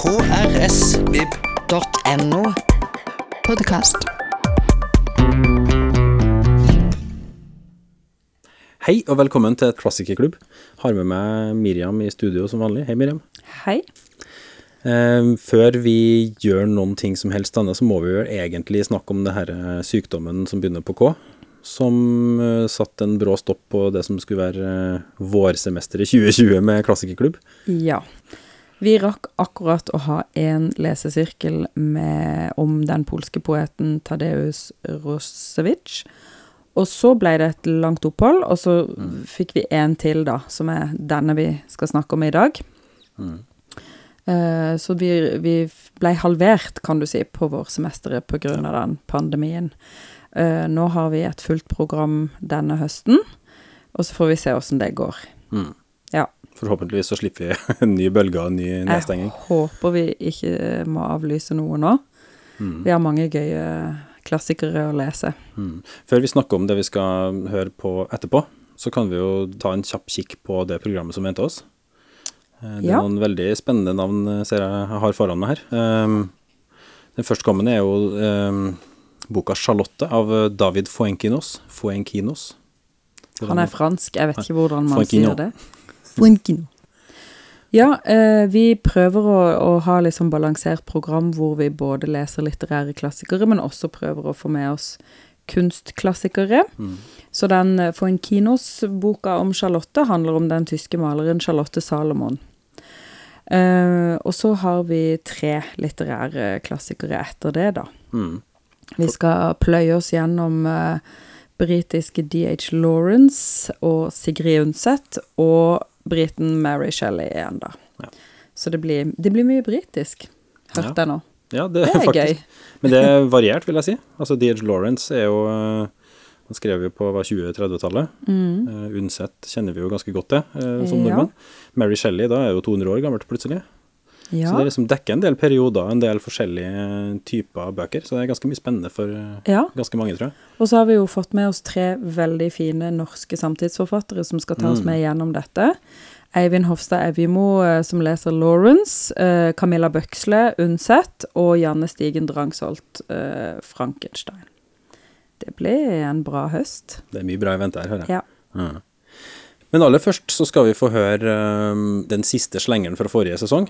krsvib.no. Podkast. Hei og velkommen til klassikerklubb. Har med meg Miriam i studio som vanlig. Hei, Miriam. Hei. Eh, før vi gjør noen ting som helst annet, så må vi jo egentlig snakke om det her eh, sykdommen som begynner på K. Som satt satte en brå stopp på det som skulle være eh, vårsemesteret 2020 med klassikerklubb. Ja. Vi rakk akkurat å ha en lesesirkel med, om den polske poeten Tadeusz Rosewicz. Og så ble det et langt opphold, og så fikk vi en til, da, som er denne vi skal snakke om i dag. Eh, så vi, vi ble halvert, kan du si, på vårsemesteret på grunn av den pandemien. Eh, nå har vi et fullt program denne høsten, og så får vi se åssen det går. Mm. Forhåpentligvis så slipper vi en ny bølge og en ny nedstenging. Jeg håper vi ikke må avlyse noe nå. Mm. Vi har mange gøye klassikere å lese. Mm. Før vi snakker om det vi skal høre på etterpå, så kan vi jo ta en kjapp kikk på det programmet som venter oss. Eh, Det er Ja. noen veldig spennende navn eh, ser jeg har foran meg her. Um, den førstkommende er jo um, boka 'Charlotte' av eh, David Fuenkinos. Fuenkinos. Han er fransk, jeg vet ikke hvordan man Fuenquino. sier det. Fuenquino. Ja, eh, vi prøver å, å ha litt sånn balansert program hvor vi både leser litterære klassikere, men også prøver å få med oss kunstklassikere. Mm. Så den For en kinos-boka om Charlotte handler om den tyske maleren Charlotte Salomon. Eh, og så har vi tre litterære klassikere etter det, da. Mm. Vi skal pløye oss gjennom uh, britiske D.H. Lawrence og Sigrid Undset, og briten Mary Shelley igjen, da. Ja. Så det blir, det blir mye britisk, hørte jeg nå. Ja, det, Det er faktisk. gøy. Men det er variert, vil jeg si. Altså, D.H. Lawrence er jo eh, Han skrev jo på 20-30-tallet. Mm. Uh, Undset kjenner vi jo ganske godt til uh, som Ja. nordmenn. Mary Shelley da er jo 200 år gammelt plutselig. Ja. Så det liksom dekker en del perioder, en del forskjellige typer bøker. Så det er ganske mye spennende for ja. ganske mange, tror jeg. Og så har vi jo fått med oss tre veldig fine norske samtidsforfattere som skal ta oss Mm. med gjennom dette. Eivind Hofstad Evjemo, eh, som leser Lawrence, eh, Camilla Bøksle, Undset, og Janne Stigen Drangsholt, eh, Frankenstein. Det blir en bra høst. Det er mye bra i vente her, hører jeg. Ja. Men aller først så skal vi få høre den siste slengeren fra forrige sesong,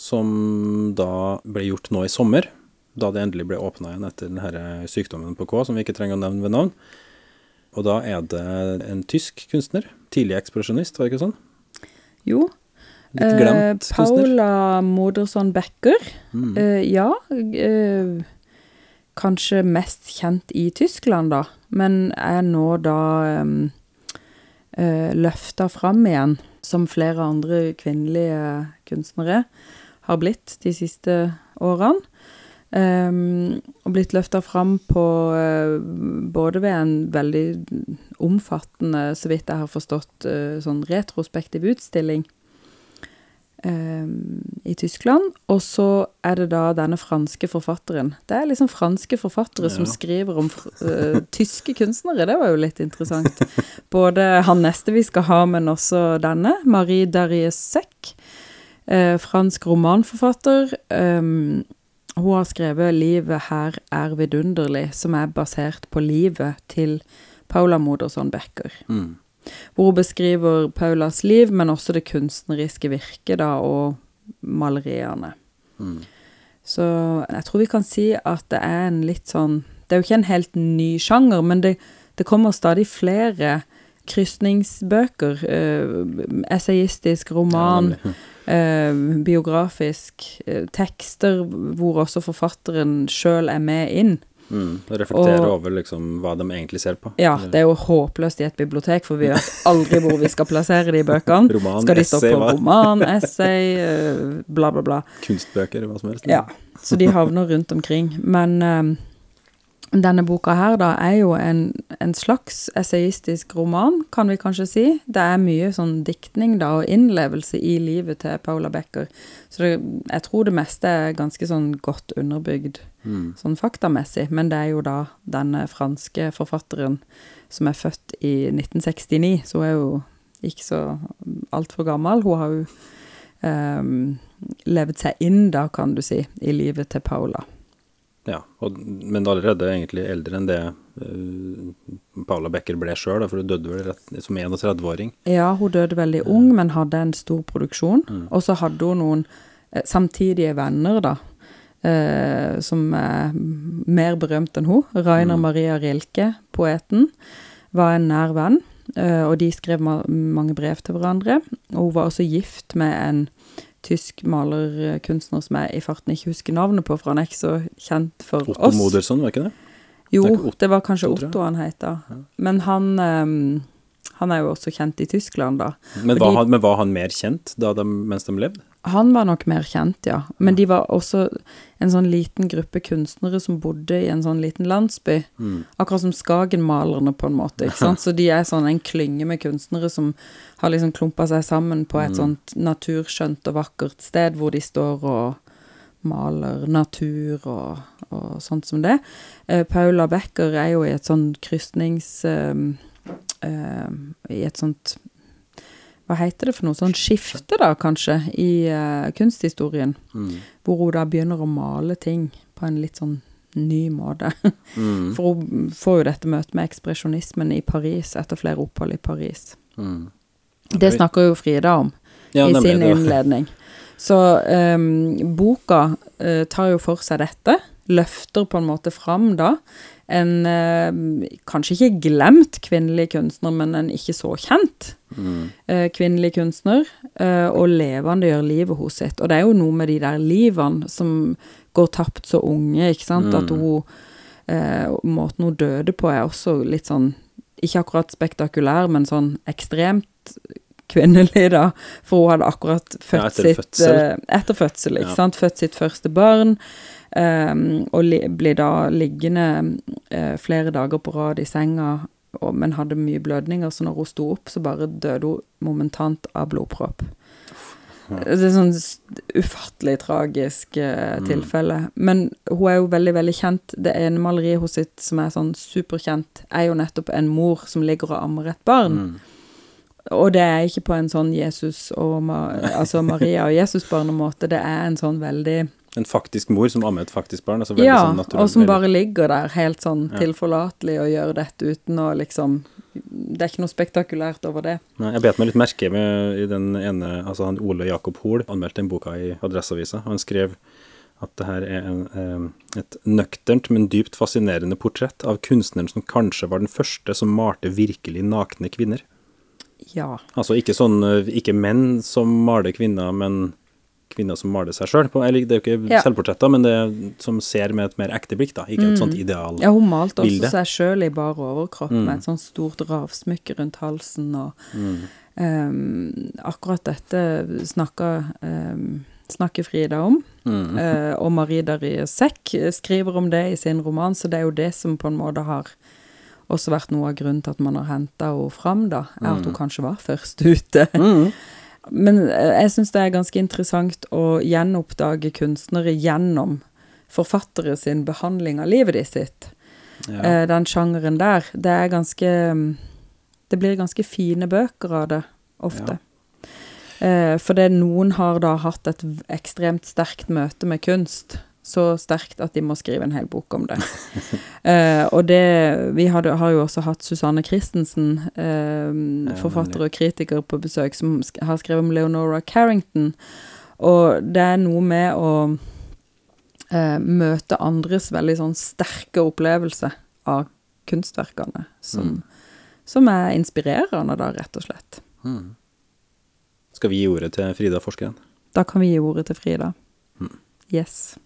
som da ble gjort nå i sommer, da det endelig ble åpna igjen etter denne sykdommen på K, som vi ikke trenger å nevne ved navn. Og da er det en tysk kunstner, tidlig ekspresjonist, var det ikke sånn? Jo. Litt glemt eh, kunstner. Paula Moderson Becker. Mm. Eh, ja. eh, kanskje mest kjent i Tyskland, da. Men er nå da um, løfta fram igjen, som flere andre kvinnelige kunstnere har blitt de siste årene. Um, og blitt løfta fram på uh, både ved en veldig omfattende, så vidt jeg har forstått, uh, sånn retrospektiv utstilling um, i Tyskland. Og så er det da denne franske forfatteren. Det er liksom franske forfattere som skriver om uh, tyske kunstnere. Det var jo litt interessant. Både han neste vi skal ha, men også denne. Marie Darrieussecq. Eh, fransk romanforfatter. Um, hun har skrevet 'Livet her er vidunderlig', som er basert på livet til Paula Modersson Becker. Mm. Hvor hun beskriver Paulas liv, men også det kunstneriske virket da, og maleriene. Mm. Så jeg tror vi kan si at det er en litt sånn Det er jo ikke en helt ny sjanger, men det, det kommer stadig flere krysningsbøker. Eh, essayistisk roman, Ja, eh, biografisk, eh, tekster hvor også forfatteren sjøl er med inn. Mm. Reflektere over liksom hva de egentlig ser på. Ja, det er jo håpløst i et bibliotek, for vi vet aldri hvor vi skal plassere de bøkene. Roman, Skal de stå essay, på hva? roman, essay, eh, bla, bla, bla. Kunstbøker, hva som helst. Ja, så de havner rundt omkring. Men denne boka her da er jo en, en slags essayistisk roman, kan vi kanskje si. Det er mye sånn diktning da, og innlevelse i livet til Paula Becker. Så det, jeg tror det meste er ganske sånn godt underbygd Mm. sånn faktamessig. Men det er jo da denne franske forfatteren som er født i 1969, så hun er jo ikke så altfor gammel. Hun har jo um, levd seg inn, da, kan du si, i livet til Paula. Ja, og, men allerede egentlig eldre enn det uh, Paula Becker ble sjøl, for hun døde vel rett, som 31-åring. Ja, hun døde veldig ung, men hadde en stor produksjon. Mm. Og så hadde hun noen eh, samtidige venner, da. Eh, som er mer berømt enn hun. Rainer Mm. Maria Rilke, poeten, var en nær venn. eh, og de skrev ma mange brev til hverandre. Og hun var også gift med en tysk malerkunstner som jeg i farten ikke husker navnet på, for han er ikke så kjent for Otto oss. Modersson, var ikke det? Jo, Det Otto, det var kanskje. Otto han het da. Men han, um, han er jo også kjent i Tyskland, da. Men var, de- han, men var han mer kjent da de, mens de levde? Han var nok mer kjent, ja. Men de var også en sånn liten gruppe kunstnere som bodde i en sånn liten landsby. Mm. Akkurat som Skagenmalerne, på en måte. ikke sant? Så de er sånn en klynge med kunstnere som har liksom klumpa seg sammen på et sånt naturskjønt og vakkert sted, hvor de står og maler natur og, og sånt som det. Eh, Paula Becker er jo i et sånn krysnings... ehm, ehm, I et sånt Hva heter det for noe? Sånn skifte, da, kanskje, i uh, kunsthistorien. Mm. Hvor hun da begynner å male ting på en litt sånn ny måte. Mm. For hun får jo dette møtet med ekspresjonismen i Paris etter flere opphold i Paris. Mm. Det snakker jo Frida om Ja, i sin innledning. Så um, boka uh, tar jo for seg dette, løfter på en måte fram da en eh, kanskje ikke glemt kvinnelig kunstner, men en ikke så kjent Mm. eh, kvinnelig kunstner, eh, og levendegjør livet hos sitt. Og det er jo noe med de der livene som går tapt så unge, ikke sant, Mm. at hun eh, Måten hun døde på er også litt sånn ikke akkurat spektakulær, men sånn ekstremt kvinnelig, da. For hun hadde akkurat født Ja, etter sitt fødsel. eh, Etter fødsel, ikke Ja. sant. Født sitt første barn. Ehm, og li, blir da liggende eh, flere dager på rad i senga, og, men hadde mye blødninger, så når hun sto opp, så bare døde hun momentant av blodpropp. Det er sånn ufattelig tragisk eh, Mm. tilfelle. Men hun er jo veldig, veldig kjent. Det ene maleriet hos sitt som er sånn superkjent, er jo nettopp en mor som ligger og ammer et barn. Mm. Og det er ikke på en sånn Jesus og Ma altså Maria og Jesus-barnemåte. Det er en sånn veldig En faktisk mor som ammer et faktisk barn. Altså Ja, sånn og som bare ligger der helt sånn Ja. tilforlatelig og gjør dette uten å liksom Det er ikke noe spektakulært over det. Nei, jeg bet meg litt merke med i den ene Altså han Ole Jakob Hoel anmeldte den boka i Adresseavisa. Han skrev at det her er en, eh, et nøkternt, men dypt fascinerende portrett av kunstneren som kanskje var den første som malte virkelig nakne kvinner. Ja. Altså ikke sånn eh, Ikke menn som maler kvinner, men kvinner som maler seg sjøl. Eller det er jo ikke Ja. selvportretter, men det er som ser med et mer ekte blikk, da. Ikke et sånt ideal. bilde. Ja, hun malte også seg sjøl i bar overkropp Mm. med et sånt stort ravsmykke rundt halsen og Mm. um, Akkurat dette snakka um, snakker Frida om. Mm. Uh, og Marie Darie Sekk skriver om det i sin roman, så det er jo det som på en måte har også vært noe av grunnen til at man har henta henne fram, da, er at hun kanskje var først ute. Mm. Men eh, jeg syns det er ganske interessant å gjenoppdage kunstnere gjennom forfattere sin behandling av livet de sitt. Ja. Eh, Den sjangeren der. Det er ganske mm, Det blir ganske fine bøker av det, ofte. Ja. fordi noen har da hatt et ekstremt sterkt møte med kunst. Så sterkt at de må skrive en hel bok om det. eh, og det Vi hadde, har jo også hatt Susanne Christensen, eh, forfatter og kritiker, på besøk, som har skrevet om Leonora Carrington. Og det er noe med å eh, møte andres veldig sånn sterke opplevelse av kunstverkene, som, som er inspirerende, da, rett og slett. Mm. Skal vi gi ordet til Frida forskeren? Da kan vi gi ordet til Frida. Yes.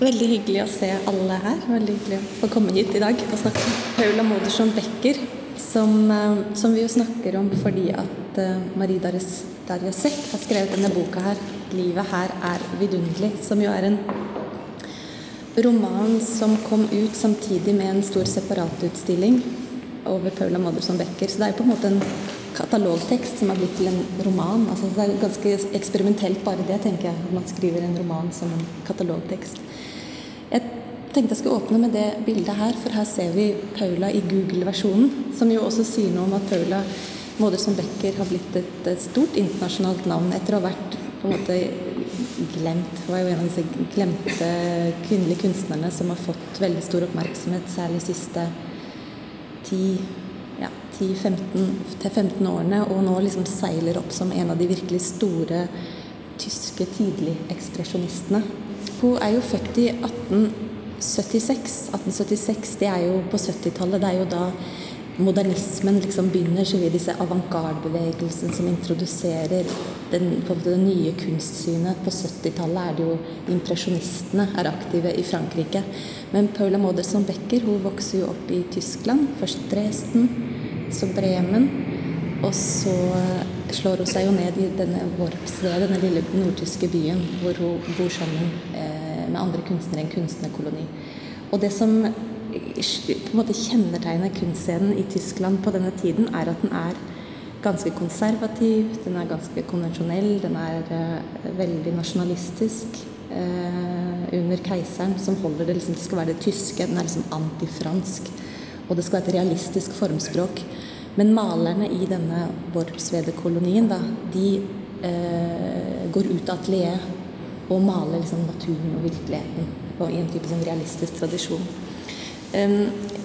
Veldig hyggelig å se alle her. Veldig hyggelig å få komme hit i dag og snakke. Paula Modersson Becker, som, eh, som vi jo snakker om fordi at eh, Marie Darius Darja har skrevet denne boka her, 'Livet her er vidunderlig', som jo er en roman som kom ut samtidig med en stor separatutstilling over Paula Modersson Becker. Så det er jo på en måte en katalogtekst som har blitt til en roman. Altså det er ganske eksperimentelt bare det, tenker jeg, at man skriver en roman som en katalogtekst. Jeg tenkte jeg skulle åpne med det bildet her, for her ser vi Paula i Google-versjonen, som jo også sier noe om at Paula som Becker har blitt et, stort internasjonalt navn etter å ha vært på en måte glemt. Hun er jo en av disse glemte kvinnelige kunstnerne som har fått veldig stor oppmerksomhet, særlig de siste 10 ja, 10-15 årene, og nå liksom seiler opp som en av de virkelig store tyske tidlig-ekspresjonistene. Hun er jo født i 1876. 1876, det er jo på 70-tallet. Det er jo da modernismen liksom begynner, så vil disse avantgarde-bevegelsene som introduserer den, det nye kunstsynet. På 70-tallet er det jo impresjonistene er aktive i Frankrike. Men Paula Modersohn Becker hun vokser jo opp i Tyskland. Først Dresden, så Bremen. Og så slår hun seg jo ned i denne Worpsved, denne lille nordtyske byen, hvor hun bor sammen eh, med andre kunstnere, en kunstnerkoloni. Og det som på en måte kjennetegner kunstscenen i Tyskland på denne tiden, er at den er ganske konservativ, den er ganske konvensjonell, den er uh, veldig nasjonalistisk. Uh, under keiseren, som holder det liksom, det skal være det tyske, den er liksom antifransk. Og det skal være et realistisk formspråk. Men malerne i denne Worpswede-kolonien, da, de eh, går ut av atelieret og maler liksom naturen og virkeligheten i en type sånn realistisk tradisjon.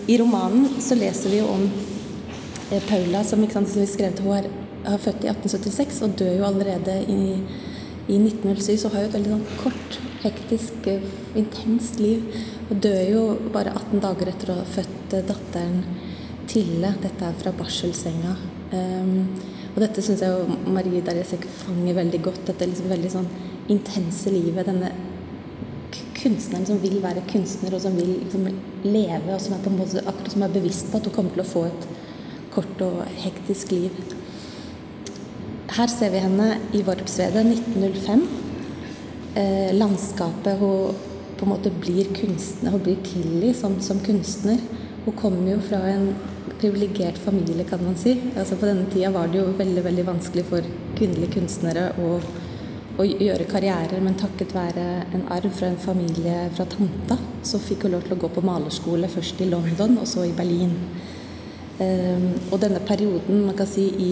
I romanen så leser vi jo om eh, Paula, som, sant, som vi skrev til hun er, er født i 1876 og dør jo allerede i, i 1907. Så har hun et veldig sånn kort, hektisk, eh, intenst liv. Og dør jo bare 18 dager etter å ha født eh, datteren Tille. Dette er fra barselsenga. Um, og dette syns jeg jo Marie Darjesek fanger veldig godt. Dette liksom veldig sånn intense livet. Denne kunstneren som vil være kunstner, og som vil liksom leve, og som er på en måte akkurat som er bevisst på at hun kommer til å få et kort og hektisk liv. Her ser vi henne i Vorpsvedet 1905. Eh, landskapet hun på en måte blir kunstner, hun blir til i som, som, kunstner. Hun kommer jo fra en privilegert familie, kan man si. Altså På denne tida var det jo veldig veldig vanskelig for kvinnelige kunstnere å å gjøre karrierer, men takket være en arv fra en familie fra tanta, så fikk hun lov til å gå på malerskole, først i London og så i Berlin. Um, og denne perioden, man kan si i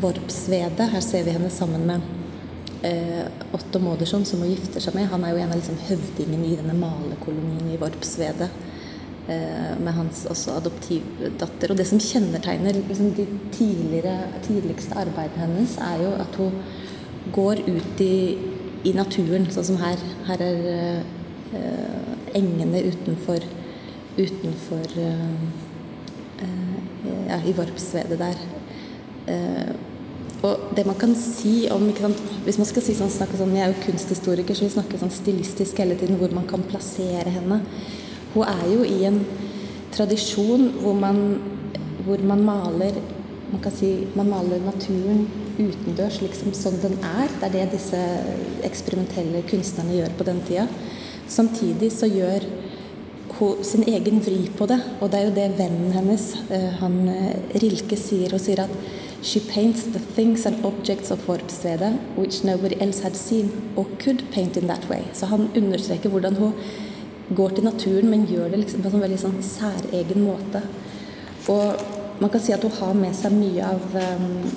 Vorpsvedet, her ser vi henne sammen med uh, Otto Modersson, som hun gifter seg med. Han er jo en av liksom, høvdingene i denne malerkolonien i Vorpsvedet. Uh, med hans også adoptivdatter. Og det som kjennetegner liksom, de tidligste arbeidene hennes, er jo at hun går ut i, i naturen, sånn som her. Her er uh, engene utenfor, utenfor uh, uh, ja, I Vorpsvedet der. og det man kan si om sant, Hvis man skal si sånn, snakke sånn Jeg er jo kunsthistoriker, så vi snakker sånn stilistisk hele tiden hvor man kan plassere henne. Hun er jo i en tradisjon hvor man, hvor man maler man kan si man maler naturen utendørs liksom som den er. Det er det disse eksperimentelle kunstnerne gjør på den tida. Samtidig så gjør hun sin egen vri på det, og det er jo det vennen hennes, eh, han eh, Rilke, sier. Hun sier at She paints the things and objects of Vorpsvede which nobody else had seen or could paint in that way. Så han understreker hvordan hun går til naturen, men gjør det liksom på en veldig sånn særegen måte. Og man kan si at hun har med seg mye av, um,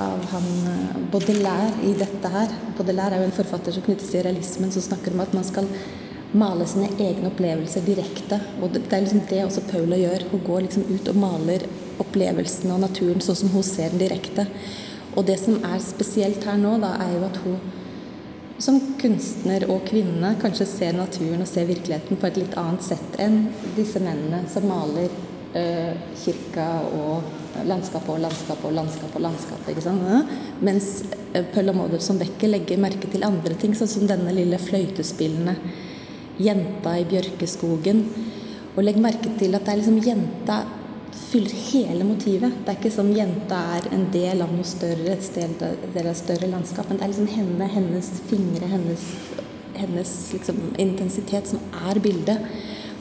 av han uh, Baudelaire i dette her. Baudelaire er jo en forfatter som knyttes til realismen, som snakker om at man skal male sine egne opplevelser direkte. Og det, er liksom det også Paula gjør. Hun går liksom ut og maler opplevelsene og naturen sånn som hun ser den direkte. Og det som er spesielt her nå, da, er jo at hun som kunstner og kvinne kanskje ser naturen og ser virkeligheten på et litt annet sett enn disse mennene som maler eh, kirka og landskapet og landskapet og landskapet og landskapet. ikke sant? Mens eh, Pøll og Mauder som Becker legger merke til andre ting, sånn som denne lille fløytespillende jenta i bjørkeskogen. Og legg merke til at det er liksom jenta fyller hele motivet. Det er ikke som jenta er en del av noe større, et sted, del av større landskap. Men det er liksom henne, hennes fingre, hennes, hennes liksom intensitet som er bildet.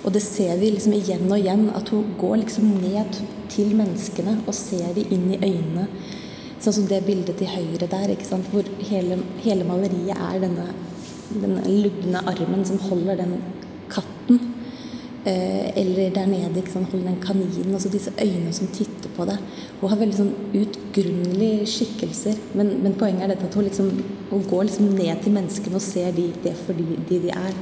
Og det ser vi liksom igjen og igjen, at hun går liksom ned til menneskene og ser de inn i øynene. Sånn som det bildet til høyre der, ikke sant? hvor hele, hele maleriet er denne, denne lugne armen som holder den katten. Eh, eller der nede ikke sant? holder den kaninen. Altså disse øynene som titter på deg. Hun har veldig sånn utgrunnelige skikkelser. Men, men, poenget er dette at hun, liksom, hun går liksom ned til menneskene og ser de, det for de, de, de er.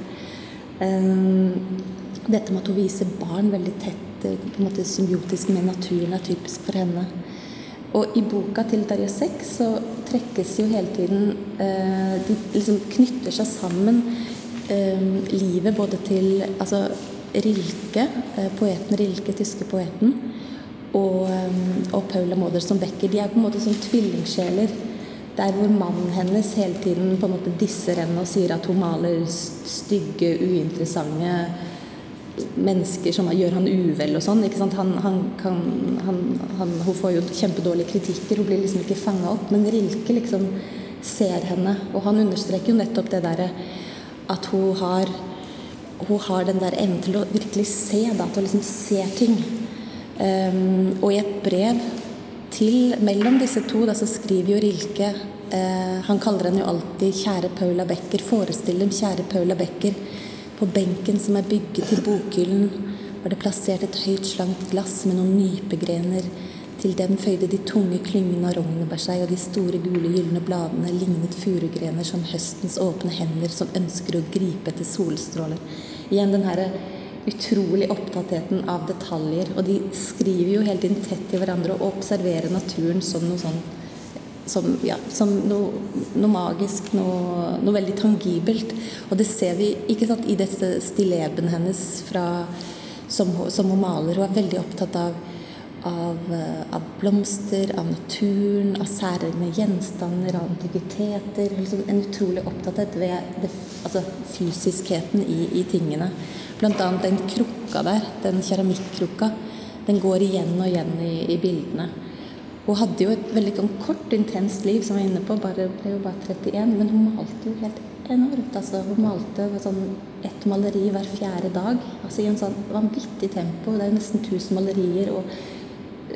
Um, dette med at hun viser barn veldig tett, eh, på en måte symbiotisk med naturen, er typisk for henne. Og i boka til Darja Sekk så trekkes jo hele tiden De liksom knytter seg sammen livet både til altså, Rilke, uh, poeten Rilke, tyske poeten, og, og Paula Moder som Becker. De er på en måte som tvillingsjeler. Der hvor mannen hennes hele tiden på en måte disser henne og sier at hun maler stygge, uinteressante mennesker som gjør han uvel og sånn. Han, han, han, hun får jo kjempedårlige kritikker, hun blir liksom ikke fanga opp. Men Rilke liksom ser henne, og han understreker jo nettopp det derre at hun har, hun har den der evnen til å virkelig se, da, til å liksom se ting. Um, og i et brev til mellom disse to da, så skriver jo Rilke uh, Han kaller henne jo alltid 'kjære Paula Becker'. Forestill dem 'kjære Paula Becker'. På benken som er bygget til bokhyllen, var det plassert et høyt, slankt glass med noen nypegrener. Til den føyde de tunge klyngene av rognebær seg, og de store, gule, gylne bladene lignet furugrener som høstens åpne hender som ønsker å gripe etter solstråler. Igjen den herre utrolig opptattheten av detaljer. Og de skriver jo hele tiden tett til hverandre og observerer naturen som noe sånn som, ja, som noe, noe, magisk, noe, noe, veldig tangibelt. Og det ser vi ikke sant, i disse stilleben hennes fra, som, som, hun maler. Hun er veldig opptatt av, av, av blomster, av naturen, av særegne gjenstander, av antikviteter. Liksom en utrolig opptatthet ved det, altså fysiskheten i, i tingene. Blant annet den krukka der, den keramikkrukka, den går igjen og igjen i, i bildene. Hun hadde jo et veldig sånn kort, intenst liv, som jeg var inne på. Bare, ble jo bare 31. Men hun malte jo helt enormt. Altså, hun malte sånn ett maleri hver fjerde dag. Altså I en sånn vanvittig tempo. Det er jo nesten 1000 malerier og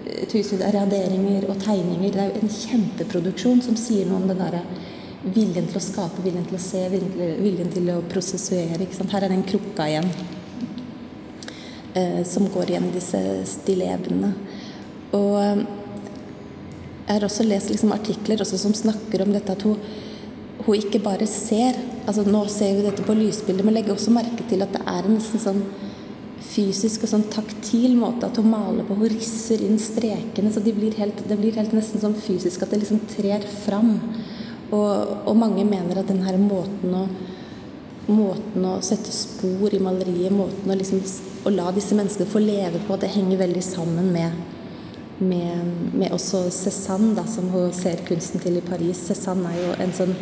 uh, tusen raderinger og tegninger. Det er jo en kjempeproduksjon som sier noe om den derre viljen til å skape, viljen til å se, viljen til, viljen til å prosessuere. Her er den krukka igjen. Eh, som går igjen i disse stillebene. Og eh, jeg har også lest liksom, artikler også som snakker om dette at hun, hun ikke bare ser altså Nå ser vi dette på lysbildet, men legger også merke til at det er en nesten sånn fysisk og sånn taktil måte at hun maler på. Hun risser inn strekene, så de blir helt, det blir helt nesten sånn fysisk at det liksom trer fram. Og, og mange mener at denne måten å, måten å sette spor i maleriet, måten å, liksom, å la disse menneskene få leve på, det henger veldig sammen med, med, med også Cézanne, da, som hun ser kunsten til i Paris. Cézanne er jo en sånn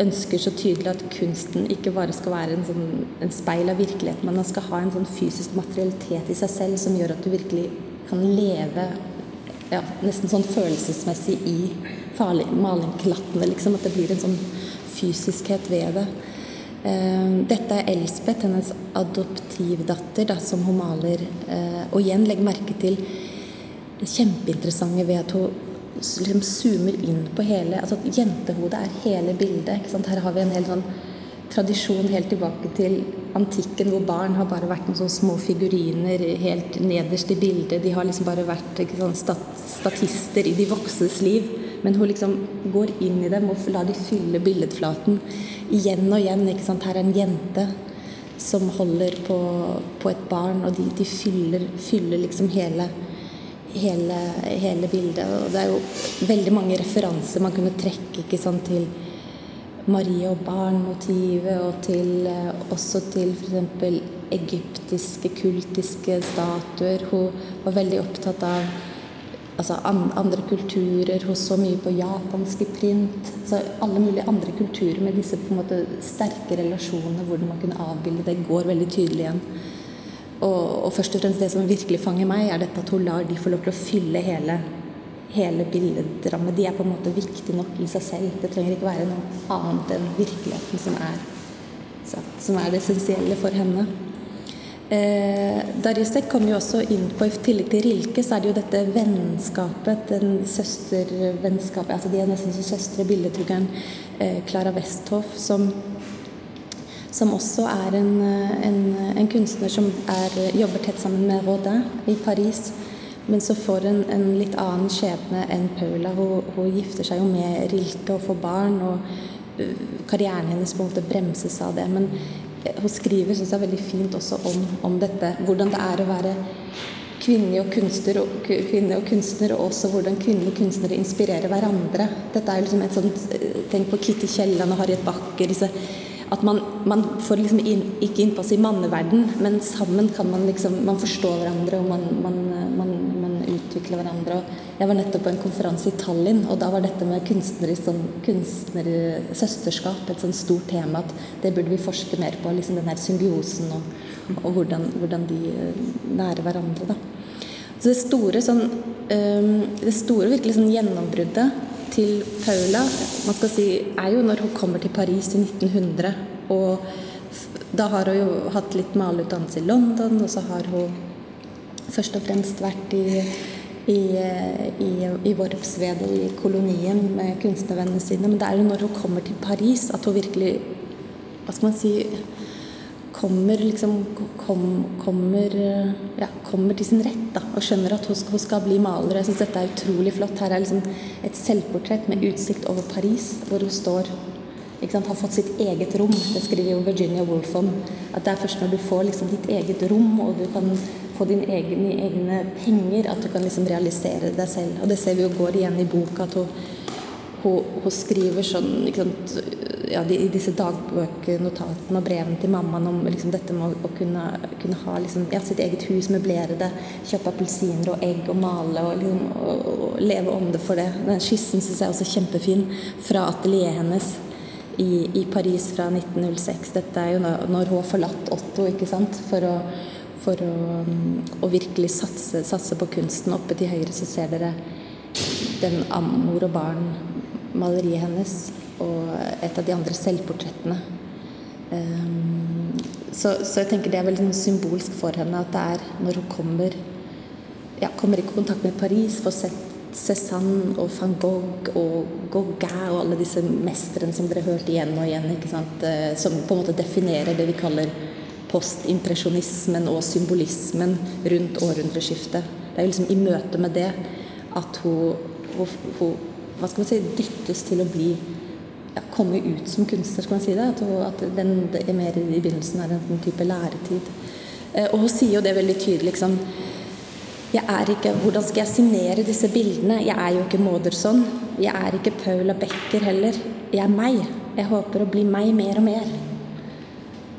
ønsker så tydelig at kunsten ikke bare skal være en, sånn, en speil av virkeligheten, men den skal ha en sånn fysisk materialitet i seg selv som gjør at du virkelig kan leve ja, nesten sånn følelsesmessig i malingklattene, liksom. At det blir en sånn fysiskhet ved det. Uh, dette er Elspeth, hennes adoptivdatter, da, som hun maler. Uh, og igjen legg merke til det kjempeinteressante ved at hun liksom zoomer inn på hele altså at Jentehodet er hele bildet. Her har vi en hel sånn tradisjon helt tilbake til antikken, hvor barn har bare vært noen sånne små figuriner helt nederst i bildet. De har liksom bare vært sånn, statister i de voksnes liv. Men hun liksom går inn i dem og lar de fylle billedflaten igjen og igjen. ikke sant? Her er en jente som holder på, på et barn, og de, de fyller, fyller, liksom hele, hele, hele, bildet. Og det er jo veldig mange referanser man kunne trekke ikke sant, til Marie og barn-motivet, og til, eh, også til f.eks. egyptiske, kultiske statuer. Hun var veldig opptatt av altså andre kulturer. Hun så mye på japanske print. Så alle mulige andre kulturer med disse på en måte sterke relasjonene, hvordan man kunne avbilde det, går veldig tydelig igjen. Og, og først og fremst det som virkelig fanger meg, er dette at hun lar de få lov til å fylle hele hele billedrammet. De er på en måte viktige nok i seg selv. Det trenger ikke være noe annet enn virkeligheten som er, som er det essensielle for henne. Eh, Darjusek kom jo også inn på, I tillegg til Rilke, så er det jo dette vennskapet, den søstervennskapet altså De er nesten som søstre, billedhuggeren eh, Clara Westhoff, som, som også er en, en, en kunstner som er, jobber tett sammen med Rodin i Paris Men så får hun en litt annen skjebne enn Paula. Hun, hun gifter seg jo med Rilke og får barn, og øh, karrieren hennes på en måte bremses av det. Men øh, hun skriver synes jeg, veldig fint også om, om dette. Hvordan det er å være kvinne og kunstner, og, kvinne og kunstner, og også hvordan kvinnelige kunstnere inspirerer hverandre. Dette er liksom et sånt Tenk på Kitty Kielland og Harriet Backer. disse at man, man får liksom inn, ikke innpass i manneverden, men sammen kan man liksom Man forstår hverandre, og man, man, man, man utvikler hverandre. Og jeg var nettopp på en konferanse i Tallinn, og da var dette med kunstnerisk sånn, kunstnersøsterskap et sånn stort tema. At det burde vi forske mer på. liksom Den her symbiosen og, og hvordan, hvordan, de eh, nærer hverandre. da. Så det store sånn Det store virkelig sånn gjennombruddet til Paula man skal si, er jo når hun kommer til Paris i 1900. Og da har hun jo hatt litt maleutdannelse i London, og så har hun først og fremst vært i, i, i, i Vorpsvedet, i kolonien, med kunstnervennene sine. Men det er jo når hun kommer til Paris at hun virkelig Hva skal man si kommer, liksom, kom, kommer, ja, kommer, til sin rett da, og skjønner at hun, hun skal bli maler. Jeg syns dette er utrolig flott. Her er liksom et selvportrett med utsikt over Paris, hvor hun står sant, har fått sitt eget rom. Det skriver jo Virginia Woolf om. At det er først når du får liksom ditt eget rom, og du kan få dine egne, egne penger, at du kan liksom realisere deg selv. Og det ser vi jo går igjen i boka. at hun hun, hun, skriver sånn sant, ja, I disse dagbøknotatene og brevene til mammaen om liksom, dette med å, kunne, kunne ha liksom, ja, sitt eget hus, møblere det, kjøpe appelsiner og egg og male og, liksom, og, og leve om det for det. Den skissen syns jeg er også kjempefin fra atelieret hennes i, i, Paris fra 1906. Dette er jo når, hun har forlatt Otto ikke sant, for å, for å, å virkelig satse, satse på kunsten. Oppe til høyre så ser dere den mor og barn maleriet hennes og et av de andre selvportrettene. Um, så, så, jeg tenker det er veldig symbolsk for henne at det er når hun kommer ja, kommer i kontakt med Paris, får sett Cézanne og van Gogh og Gauguin og alle disse mestrene som dere hørte igjen og igjen, ikke sant? Eh, som på en måte definerer det vi kaller postimpresjonismen og symbolismen rundt århundreskiftet. Det er liksom i møte med det at hun, hun, hun hva skal man si, dyttes til å bli ja, komme ut som kunstner, skal man si det. At, at den, er mer i begynnelsen er en type læretid. Eh, og hun sier jo det veldig tydelig, liksom jeg er ikke, Hvordan skal jeg signere disse bildene? Jeg er jo ikke Moderson. Jeg er ikke Paula Becker heller. Jeg er meg. Jeg håper å bli meg mer og mer.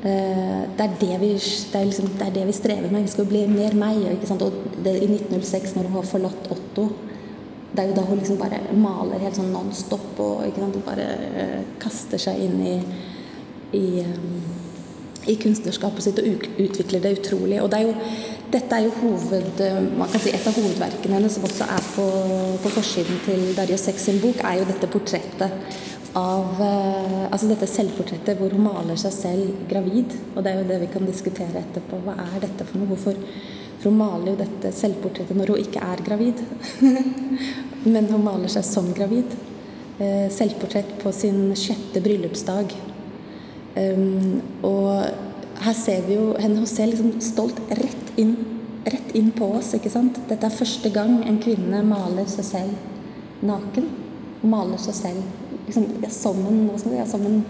Eh, det er det vi, det er liksom, det er det vi strever med. Vi skal bli mer meg. Og det, I 1906, når hun har forlatt Otto, det er jo da hun liksom bare maler helt sånn non stop og ikke sant, bare uh, kaster seg inn i, i, um, i, kunstnerskapet sitt og utvikler det utrolig. Og det er jo, dette er jo hoved, uh, man kan si et av hovedverkene hennes, som også er på, på forsiden til Darjo Sex sin bok, er jo dette portrettet av uh, Altså dette selvportrettet hvor hun maler seg selv gravid. Og det er jo det vi kan diskutere etterpå. Hva er dette for noe? Hvorfor for hun maler jo dette selvportrettet når hun ikke er gravid. Men hun maler seg som gravid. Eh, selvportrett på sin sjette bryllupsdag. Um, og her ser vi jo henne Hun ser liksom stolt rett inn, rett inn på oss. ikke sant? Dette er første gang en kvinne maler seg selv naken. Maler seg selv liksom, som, en, si, som en,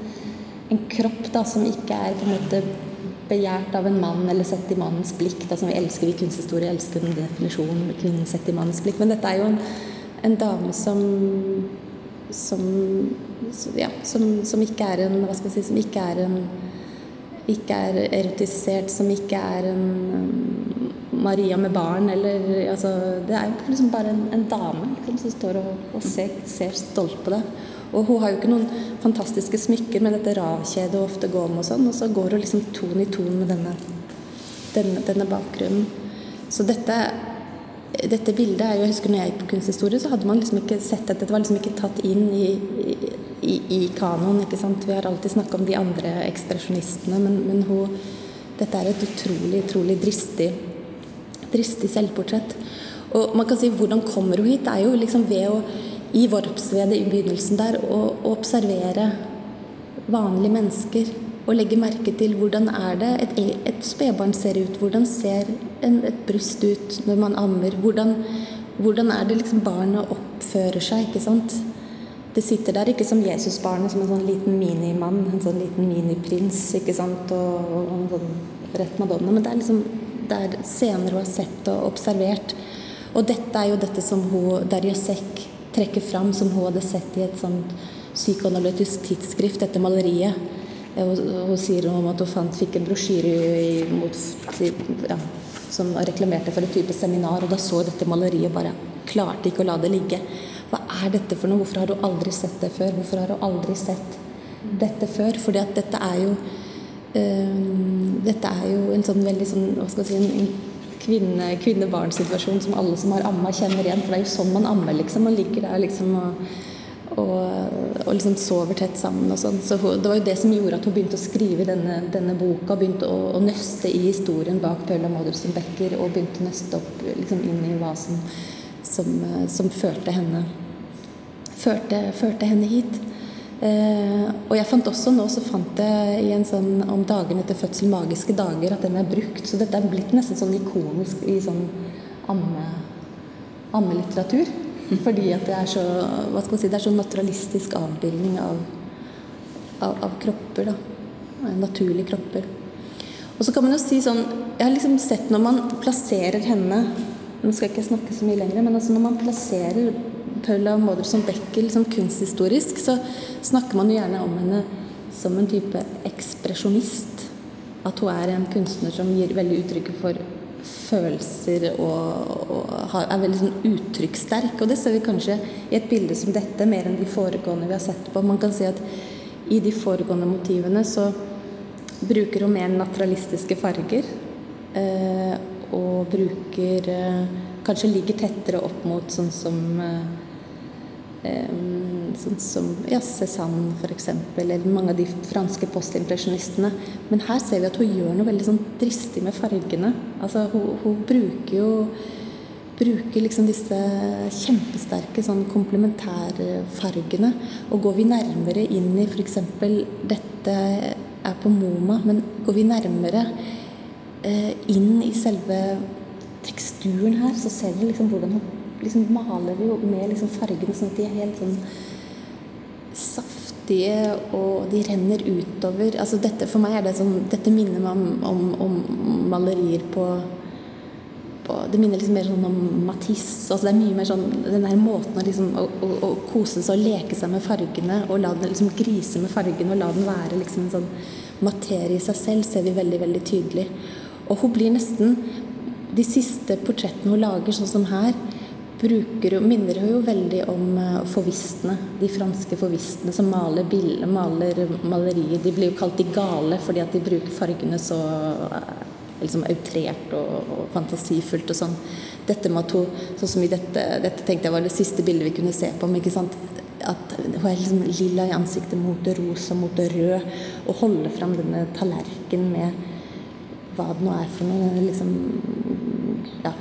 en, kropp da, som ikke er på en måte begjært av en mann eller sett i mannens blikk. Da, som vi elsker i kunsthistorie, elsker den definisjonen kvinnen sett i mannens blikk. Men dette er jo en, en dame som som, ja, som, som, ikke er en Hva skal jeg si Som ikke er en ikke er erotisert, som ikke er en Maria med barn, eller altså, Det er jo liksom bare en, en dame liksom, som står og, og ser, ser stolt på det. Og hun har jo ikke noen fantastiske smykker med dette ravkjedet hun ofte går med og sånn, og så går hun liksom ton i ton med denne, denne, denne bakgrunnen. Så dette, dette bildet er jo, Jeg husker når jeg gikk på kunsthistorie, så hadde man liksom ikke sett dette. Det var liksom ikke tatt inn i, i, i kanoen. ikke sant? Vi har alltid snakka om de andre ekspresjonistene, men, men hun, dette er et utrolig, utrolig dristig, dristig selvportrett. Og man kan si hvordan kommer hun hit? Det er jo liksom ved å i Vorpsvedet i begynnelsen der å observere vanlige mennesker og legge merke til hvordan er det et, et spedbarn ser ut. Hvordan ser en, et bryst ut når man ammer? Hvordan, hvordan er det liksom barnet oppfører seg? ikke sant? Det sitter der ikke som Jesusbarnet, som en sånn liten minimann, en sånn liten miniprins, ikke sant, og, og en sånn rett madonna. Men det er liksom det er scener hun har sett og observert. Og dette er jo dette som hun, Darja Sekk trekker fram, som hun hadde sett i et sånt psykoanalytisk tidsskrift, dette maleriet. Hun, hun sier om at hun fant, fikk en brosjyre ja, som reklamerte for et type seminar, og da så dette maleriet bare klarte ikke å la det ligge. Hva er dette for noe? Hvorfor har hun aldri sett det før? Hvorfor har hun aldri sett dette før? Fordi at dette er jo øh, Dette er jo en sånn veldig sånn, hva skal jeg si, en kvinne, kvinne-barn-situasjon som alle som har amma, kjenner igjen. For det er jo sånn man ammer, liksom. Man ligger der liksom og, og, og liksom sover tett sammen og sånn. Så det var jo det som gjorde at hun begynte å skrive denne, denne boka. Begynte å, å, nøste i historien bak Paula Modersen Becker og begynte å nøste opp liksom inn i hva som som, eh, som førte, henne, førte, førte henne hit. Eh, og jeg fant også nå så fant jeg i en sånn om dagene etter fødsel, magiske dager, at den er brukt. Så dette er blitt nesten sånn ikonisk i sånn amme, ammelitteratur. Fordi at det er så hva skal man si, det er så naturalistisk avbildning av, av, av kropper. da, Naturlige kropper. Og så kan man jo si sånn Jeg har liksom sett når man plasserer henne nå skal jeg ikke snakke så mye lenger, men altså når man plasserer Paula Modersohn Beckel som kunsthistorisk, så snakker man jo gjerne om henne som en type ekspresjonist. At hun er en kunstner som gir veldig uttrykk for følelser og, og er veldig sånn uttrykkssterk. Og det ser vi kanskje i et bilde som dette mer enn de foregående vi har sett på. Man kan si at i de foregående motivene så bruker hun mer naturalistiske farger. Eh, og bruker eh, Kanskje ligger tettere opp mot sånn som eh, Sånn som ja, Cézanne f.eks., eller mange av de franske postimpresjonistene. Men her ser vi at hun gjør noe veldig sånn dristig med fargene. Altså, hun, hun bruker jo bruker liksom disse kjempesterke sånn komplementærfargene. Og går vi nærmere inn i f.eks. Dette er på MoMA, men går vi nærmere Eh, inn i selve teksturen her, så ser vi liksom hvordan hun liksom maler jo med liksom fargene sånn at de er helt sånn saftige, og de renner utover. Altså dette for meg er det sånn Dette minner meg om, om, om malerier på, Det minner liksom mer sånn om Matisse. Altså det er mye mer sånn den der måten liksom, å, å, å kose seg og leke seg med fargene, og la den liksom grise med fargene, og la den være liksom en sånn materie i seg selv, ser vi veldig, veldig tydelig. Og hun blir nesten De siste portrettene hun lager, sånn som her, bruker, minner jo veldig om uh, forvistene. De franske forvistene som maler, bilder, maler malerier. De blir jo kalt de gale fordi at de bruker fargene så uh, liksom outrert og, og, fantasifullt og sånn. Dette med hun, sånn som i dette, dette tenkte jeg var det siste bildet vi kunne se på. Men ikke sant? At hun er liksom lilla i ansiktet mot det rosa, mot det rød, og holder fram denne tallerkenen med hva det nå er for noe. Liksom ja,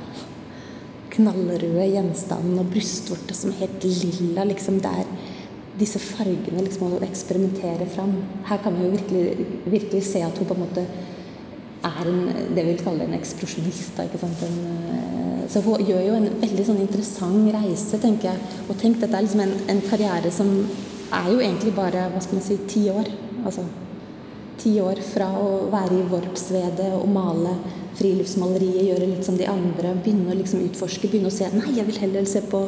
knallrøde gjenstanden og brystvorte som er helt lilla. liksom der disse fargene liksom å eksperimentere fram. Her kan vi jo virkelig, virkelig se at hun på en måte er en, det vi vil kalle en eksplosjonist. ikke sant? En, eh, så hun gjør jo en veldig sånn interessant reise, tenker jeg. Og tenk, dette er liksom en, en karriere som er jo egentlig bare hva skal man si, ti år. Altså ti år fra å være i Vorpsvedet og male friluftsmaleriet, gjøre litt som de andre, begynne å liksom utforske, begynne å se Nei, jeg vil heller se på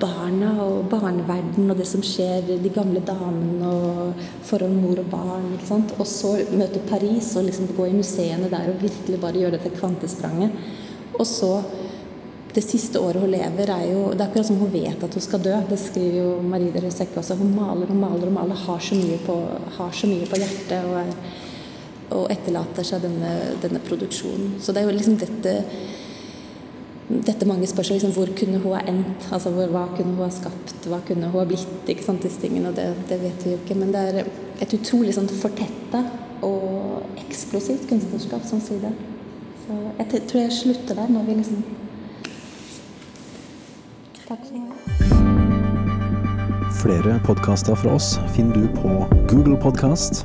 barna og barneverden og det som skjer, de gamle damene og forhold mor og barn. ikke sant? Og så møte Paris og liksom gå i museene der og virkelig bare gjøre dette kvantespranget. Og så det siste året hun lever, er jo Det er akkurat som hun vet at hun skal dø. Det skriver jo Marie de Røsek også. Hun maler og maler og maler, har så mye på, så mye på hjertet og, er, og, etterlater seg denne, denne, produksjonen. Så det er jo liksom dette dette mange spør seg liksom, hvor kunne hun ha endt? Altså, hvor, hva kunne hun ha skapt? Hva kunne hun ha blitt? ikke sant, disse tingene, og det, det, vet vi jo ikke. Men det er et utrolig sånn fortetta og eksplosivt kunstnerskap som sier det. Så jeg tror jeg slutter der når vi liksom Takk for meg. Flere podkaster fra oss finner du på Google Podkast,